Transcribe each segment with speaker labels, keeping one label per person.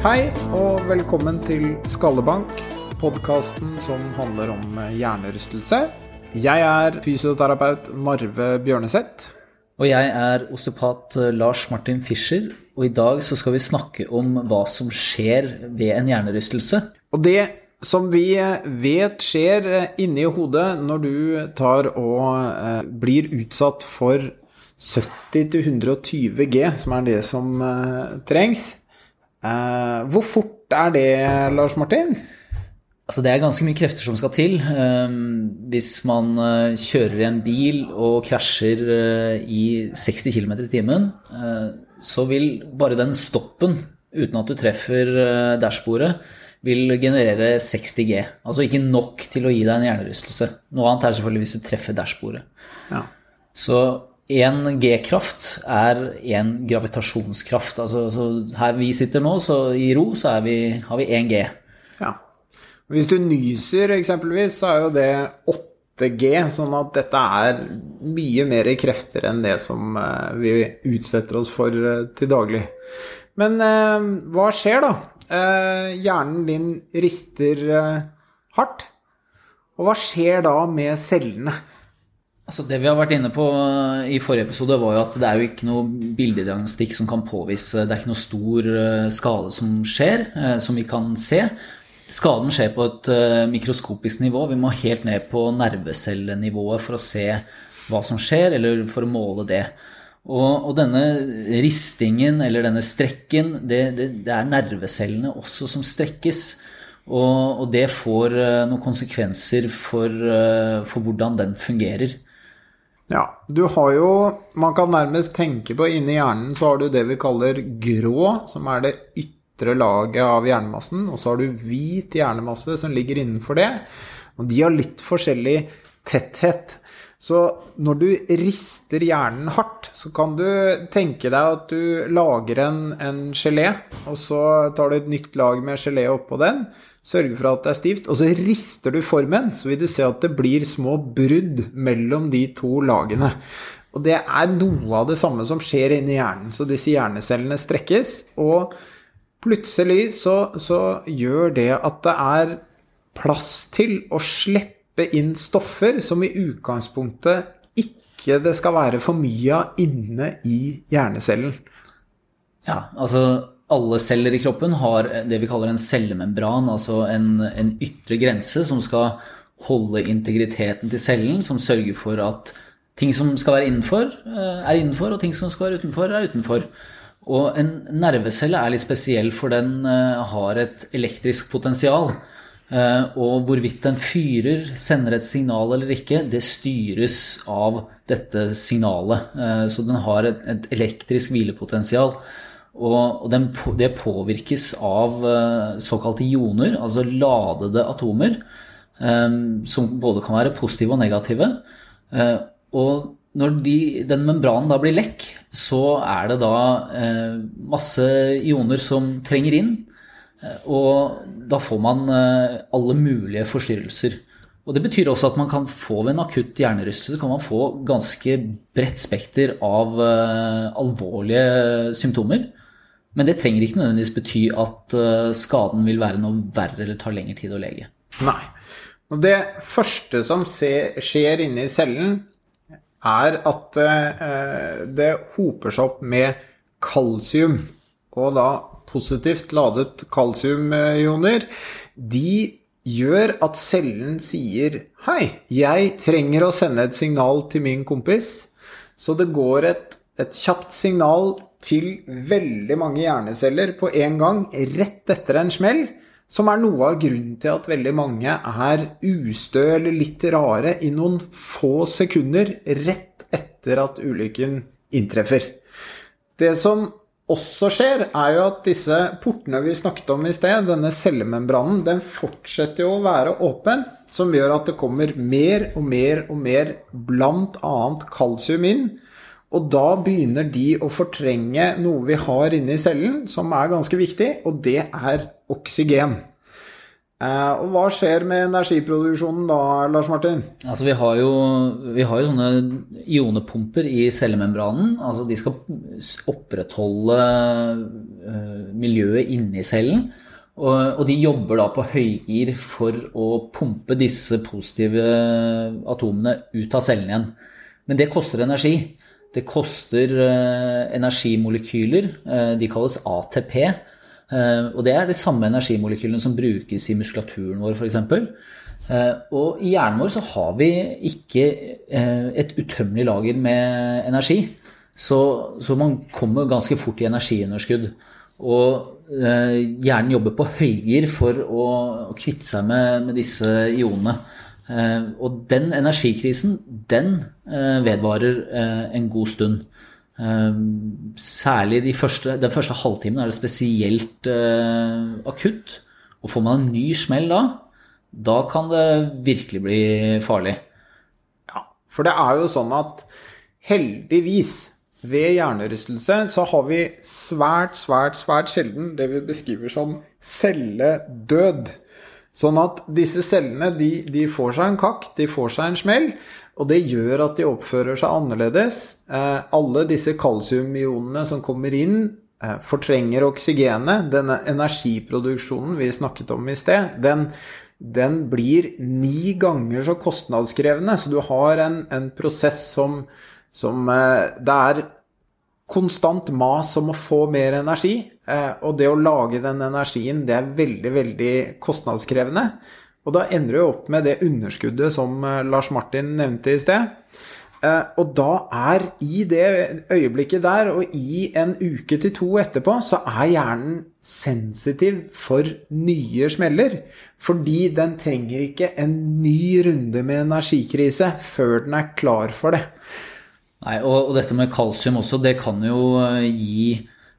Speaker 1: Hei og velkommen til Skallebank, podkasten som handler om hjernerystelse. Jeg er fysioterapeut Narve Bjørneseth.
Speaker 2: Og jeg er osteopat eh, Lars Martin Fischer, og i dag så skal vi snakke om hva som skjer ved en hjernerystelse.
Speaker 1: Og det som vi vet skjer inni hodet når du tar og eh, blir utsatt for 70-120 G, som er det som eh, trengs. Eh, hvor fort er det, Lars Martin?
Speaker 2: Altså Det er ganske mye krefter som skal til. Um, hvis man uh, kjører en bil og krasjer uh, i 60 km i timen, så vil bare den stoppen, uten at du treffer dashbordet, vil generere 60 G. Altså ikke nok til å gi deg en hjernerystelse. Noe annet er selvfølgelig hvis du treffer dashbordet.
Speaker 1: Ja.
Speaker 2: Så én G-kraft er én gravitasjonskraft. Altså her vi sitter nå, så i ro, så vi, har vi én G.
Speaker 1: Ja. Hvis du nyser eksempelvis, så er jo det 8G, sånn at dette er mye mer krefter enn det som eh, vi utsetter oss for eh, til daglig. Men eh, hva skjer, da? Hjernen din rister hardt. Og hva skjer da med cellene?
Speaker 2: Altså det vi har vært inne på i forrige episode, var jo at det er jo ikke noe bildediagnostikk som kan påvise Det er ikke noe stor skade som skjer, som vi kan se. Skaden skjer på et mikroskopisk nivå. Vi må helt ned på nervecellenivået for å se hva som skjer, eller for å måle det. Og, og denne ristingen, eller denne strekken, det, det, det er nervecellene også som strekkes. Og, og det får noen konsekvenser for, for hvordan den fungerer.
Speaker 1: Ja, du har jo Man kan nærmest tenke på inni hjernen så har du det vi kaller grå, som er det ytre laget av hjernemassen, og så har du hvit hjernemasse som ligger innenfor det. Og de har litt forskjellig tetthet. Så når du rister hjernen hardt, så kan du tenke deg at du lager en, en gelé, og så tar du et nytt lag med gelé oppå den, sørger for at det er stivt, og så rister du formen, så vil du se at det blir små brudd mellom de to lagene. Og det er noe av det samme som skjer inni hjernen. Så disse hjernecellene strekkes, og Plutselig så, så gjør det at det er plass til å slippe inn stoffer som i utgangspunktet ikke det skal være for mye av inne i hjernecellen.
Speaker 2: Ja, altså alle celler i kroppen har det vi kaller en cellemembran, altså en, en ytre grense som skal holde integriteten til cellen, som sørger for at ting som skal være innenfor, eh, er innenfor, og ting som skal være utenfor, er utenfor. Og en nervecelle er litt spesiell, for den uh, har et elektrisk potensial. Uh, og hvorvidt den fyrer, sender et signal eller ikke, det styres av dette signalet. Uh, så den har et, elektrisk hvilepotensial. Og, det påvirkes av såkalte ioner, altså ladede atomer, som både kan være positive og negative. og når de, den membranen da blir lekk, så er det da eh, masse ioner som trenger inn. Eh, og da får man eh, alle mulige forstyrrelser. Og Det betyr også at man kan få ved en akutt hjernerystelse kan man få ganske bredt spekter av eh, alvorlige symptomer. Men det trenger ikke nødvendigvis bety at skaden vil være noe verre eller tar lengre tid å lege.
Speaker 1: Nei. Og det første som skjer inni cellen, er at det hoper seg opp med kalsium, og da positivt ladet kalsiumioner. De gjør at cellen sier 'Hei, jeg trenger å sende et signal til min kompis'. Så det går et, et kjapt signal til veldig mange hjerneceller på en gang, rett etter en smell. Som er noe av grunnen til at veldig mange er ustø eller litt rare i noen få sekunder rett etter at ulykken inntreffer. Det som også skjer, er jo at disse portene vi snakket om i sted, denne cellemembranen, den fortsetter jo å være åpen, som gjør at det kommer mer og mer og mer bl.a. kalsium inn. Og da begynner de å fortrenge noe vi har inne i cellen, som er ganske viktig, og det er oksygen. Eh, og hva skjer med energiproduksjonen da, Lars Martin?
Speaker 2: Altså vi har, jo, vi har jo sånne ionepumper i cellemembranen. Altså de skal opprettholde uh, miljøet inni cellen. Og, de jobber da på høygir for å pumpe disse positive atomene ut av cellen igjen. Men det koster energi. Det koster uh, energimolekyler. De kalles ATP. Eh, og det er de samme energimolekylene som brukes i muskulaturen vår, f.eks. Eh, og i hjernen vår så har vi ikke eh, et utømmelig lager med energi. Så, så man kommer ganske fort i energiunderskudd. Og hjernen jobber på høygir for å, kvitte seg med, med disse ionene. Og den energikrisen, den vedvarer en god stund. Ehm, særlig de første, den første halvtimen er det spesielt uh, akutt. Og får man en ny smell da, da kan det virkelig bli farlig.
Speaker 1: Ja, for det er jo sånn at heldigvis ved hjernerystelse så har vi svært, svært, svært sjelden det vi beskriver som celledød. Sånn at disse cellene de, de får seg en kakk, de får seg en smell, og det gjør at de oppfører seg annerledes. Eh, alle disse kalsiumionene som kommer inn, eh, fortrenger oksygenet. Denne energiproduksjonen vi snakket om i sted, den, den blir ni ganger så kostnadskrevende. Så du har en, en prosess som, som eh, Det er konstant mas om å få mer energi. Og det å lage den energien, det er veldig, veldig kostnadskrevende. Og da ender du opp med det underskuddet som eh, Lars Martin nevnte i sted. Eh, og da er i det øyeblikket der, og i en uke til to etterpå, så er hjernen sensitiv for nye smeller. Fordi den trenger ikke en ny runde med energikrise før den er klar for det.
Speaker 2: Nei, og, og dette med kalsium også, det kan jo eh, gi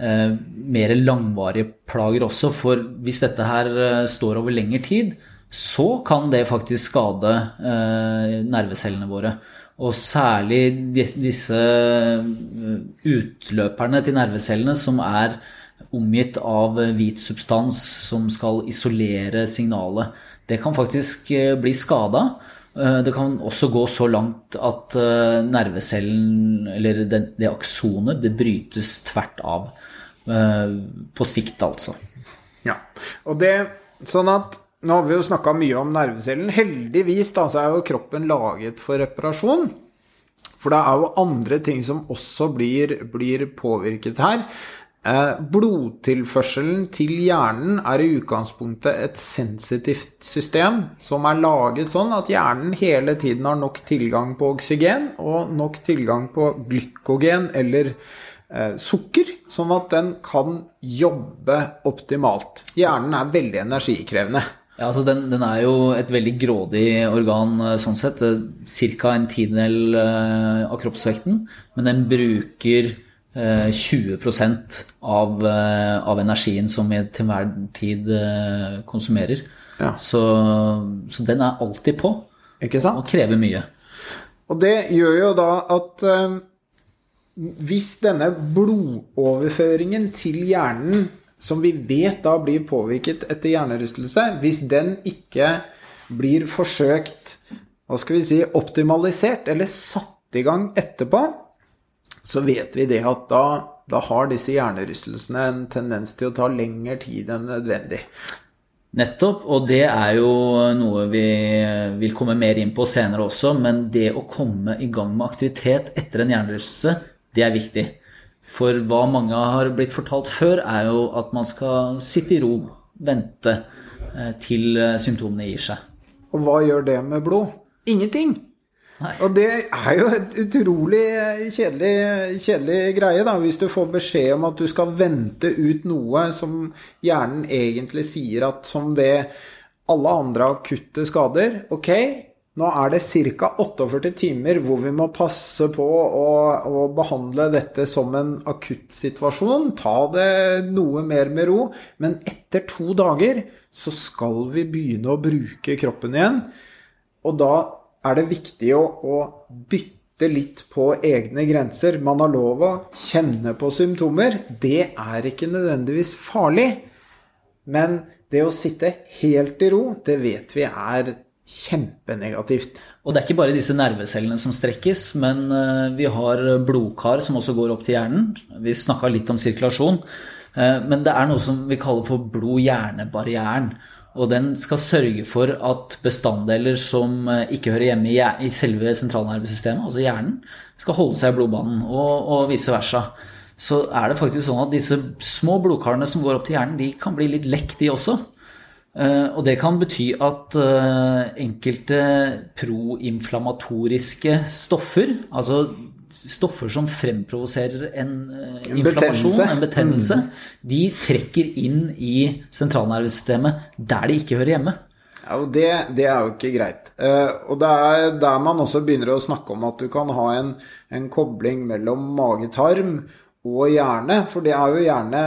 Speaker 2: eh, mer langvarige plager også. For hvis dette her står over lengre tid, så kan det faktisk skade eh, nervecellene våre. Og særlig disse eh, utløperne til nervecellene som er omgitt av hvit substans som skal isolere signalet. Det kan faktisk eh, bli skada. Det kan også gå så langt at nervecellen, eller det, det aksonet, det brytes tvert av. På sikt, altså.
Speaker 1: Ja, og det Sånn at nå har vi jo snakka mye om nervecellen. Heldigvis da, så er jo kroppen laget for reparasjon. For det er jo andre ting som også blir, blir påvirket her. Eh, blodtilførselen til hjernen er i utgangspunktet et sensitivt system som er laget sånn at hjernen hele tiden har nok tilgang på oksygen og nok tilgang på glykogen eller eh, sukker, sånn at den kan jobbe optimalt. Hjernen er veldig energikrevende.
Speaker 2: Ja, altså den, den, er jo et veldig grådig organ eh, sånn sett. Ca. en tiendedel eh, av kroppsvekten. Men den bruker 20 eh, av, av energien som vi til hver tid konsumerer. Ja. Så, så, den er alltid på. Og krever mye.
Speaker 1: Og det gjør jo da at hvis denne blodoverføringen til hjernen som vi vet da blir påvirket etter hjernerystelse, hvis den ikke blir forsøkt hva skal vi si, optimalisert eller satt i gang etterpå, så vet vi det at da, da har disse hjernerystelsene en tendens til å ta lengre tid enn nødvendig.
Speaker 2: Nettopp, og det er jo noe vi vil komme mer inn på senere også, men det å komme i gang med aktivitet etter en hjernerystelse, det er viktig. For hva mange har blitt fortalt før, er jo at man skal sitte i ro, vente eh, til eh, symptomene gir seg.
Speaker 1: Og hva gjør det med blod? Ingenting. Nei. Og det er jo et utrolig kjedelig, kjedelig, greie, da, hvis du får beskjed om at du skal vente ut noe som hjernen egentlig sier at som ved alle andre akutte skader Ok, Nå er det ca. 48 timer hvor vi må passe på å, å, behandle dette som en akutt situasjon. Ta det noe mer med ro. Men etter to dager så skal vi begynne å bruke kroppen igjen. Og da er det viktig å, å dytte litt på egne grenser. Man har lov å kjenne på symptomer. Det er ikke nødvendigvis farlig. Men det å sitte helt i ro, det vet vi er kjempenegativt.
Speaker 2: Og det er ikke bare disse nervecellene som strekkes, men eh, vi har blodkar som også går opp til hjernen. Vi snakka litt om sirkulasjon, eh, men det er noe som vi kaller for blod-hjerne-barrieren. Og den skal sørge for at bestanddeler som eh, ikke hører hjemme i selve sentralnervesystemet, altså hjernen, skal holde seg i blodbanen, og, og vice versa. Så er det faktisk sånn at disse små blodkarene som går opp til hjernen, de kan bli litt lekk, de også. Eh, og det kan bety at eh, enkelte proinflamatoriske stoffer, altså stoffer som fremprovoserer en en inflammasjon, en betennelse, mm. de trekker inn i sentralnervesystemet der de ikke hører hjemme.
Speaker 1: Ja, og det, det, er jo ikke greit. og det er der man også begynner å snakke om at du kan ha en, en kobling mellom mage-tarm og hjerne, for det er jo gjerne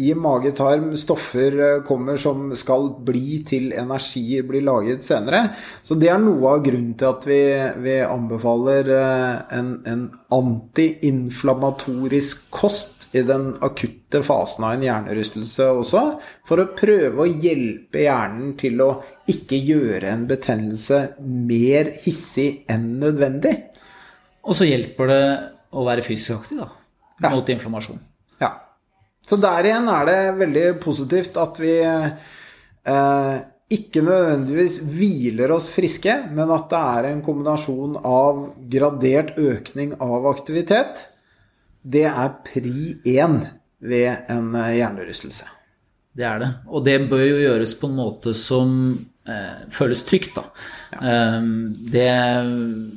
Speaker 1: i mage-tarm stoffer eh, kommer som skal bli til energi, blir laget senere. Så det er noe av grunnen til at vi, vi anbefaler eh, en, en antiinflamatorisk kost i den akutte fasen av en hjernerystelse også, for å prøve å hjelpe hjernen til å ikke gjøre en betennelse mer hissig enn nødvendig.
Speaker 2: Og så hjelper det å være fysisk aktiv, da ja. mot inflammasjon.
Speaker 1: Ja. Så der igjen er det veldig positivt at vi eh, ikke nødvendigvis hviler oss friske, men at det er en kombinasjon av gradert økning av aktivitet. Det er pri én ved en eh, hjernerystelse.
Speaker 2: Det er det. Og det bør jo gjøres på en måte som eh, føles trygt, da. Ja. Eh, det,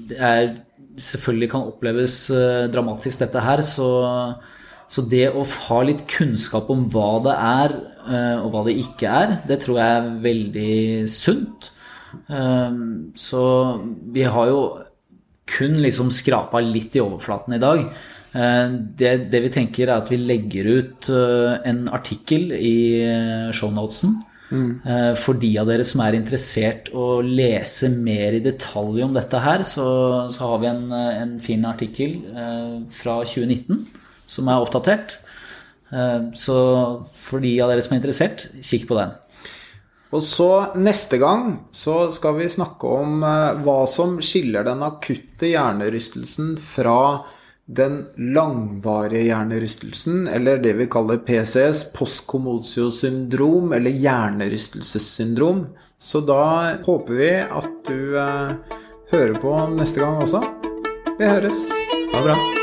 Speaker 2: det, er selvfølgelig kan oppleves eh, dramatisk, dette her. Så, så, det å ha litt kunnskap om hva det er, eh, og hva det ikke er, det tror jeg er veldig sunt. Eh, så vi har jo kun liksom skrapa litt i overflaten i dag. Det, det, vi tenker, er at vi legger ut en artikkel i shownotesen Mm. For de av dere som er interessert å lese mer i detalj om dette her, så, så har vi en, en, fin artikkel eh, fra 2019 som er oppdatert. Eh, så for de av dere som er interessert, kikk på den.
Speaker 1: Og så neste gang så skal vi snakke om hva som skiller den akutte hjernerystelsen fra den langvarige hjernerystelsen, eller det vi kaller PCS, postkommotiosyndrom, eller hjernerystelsessyndrom. Så da håper vi at du eh, hører på neste gang også. Vi høres.
Speaker 2: Ha det bra.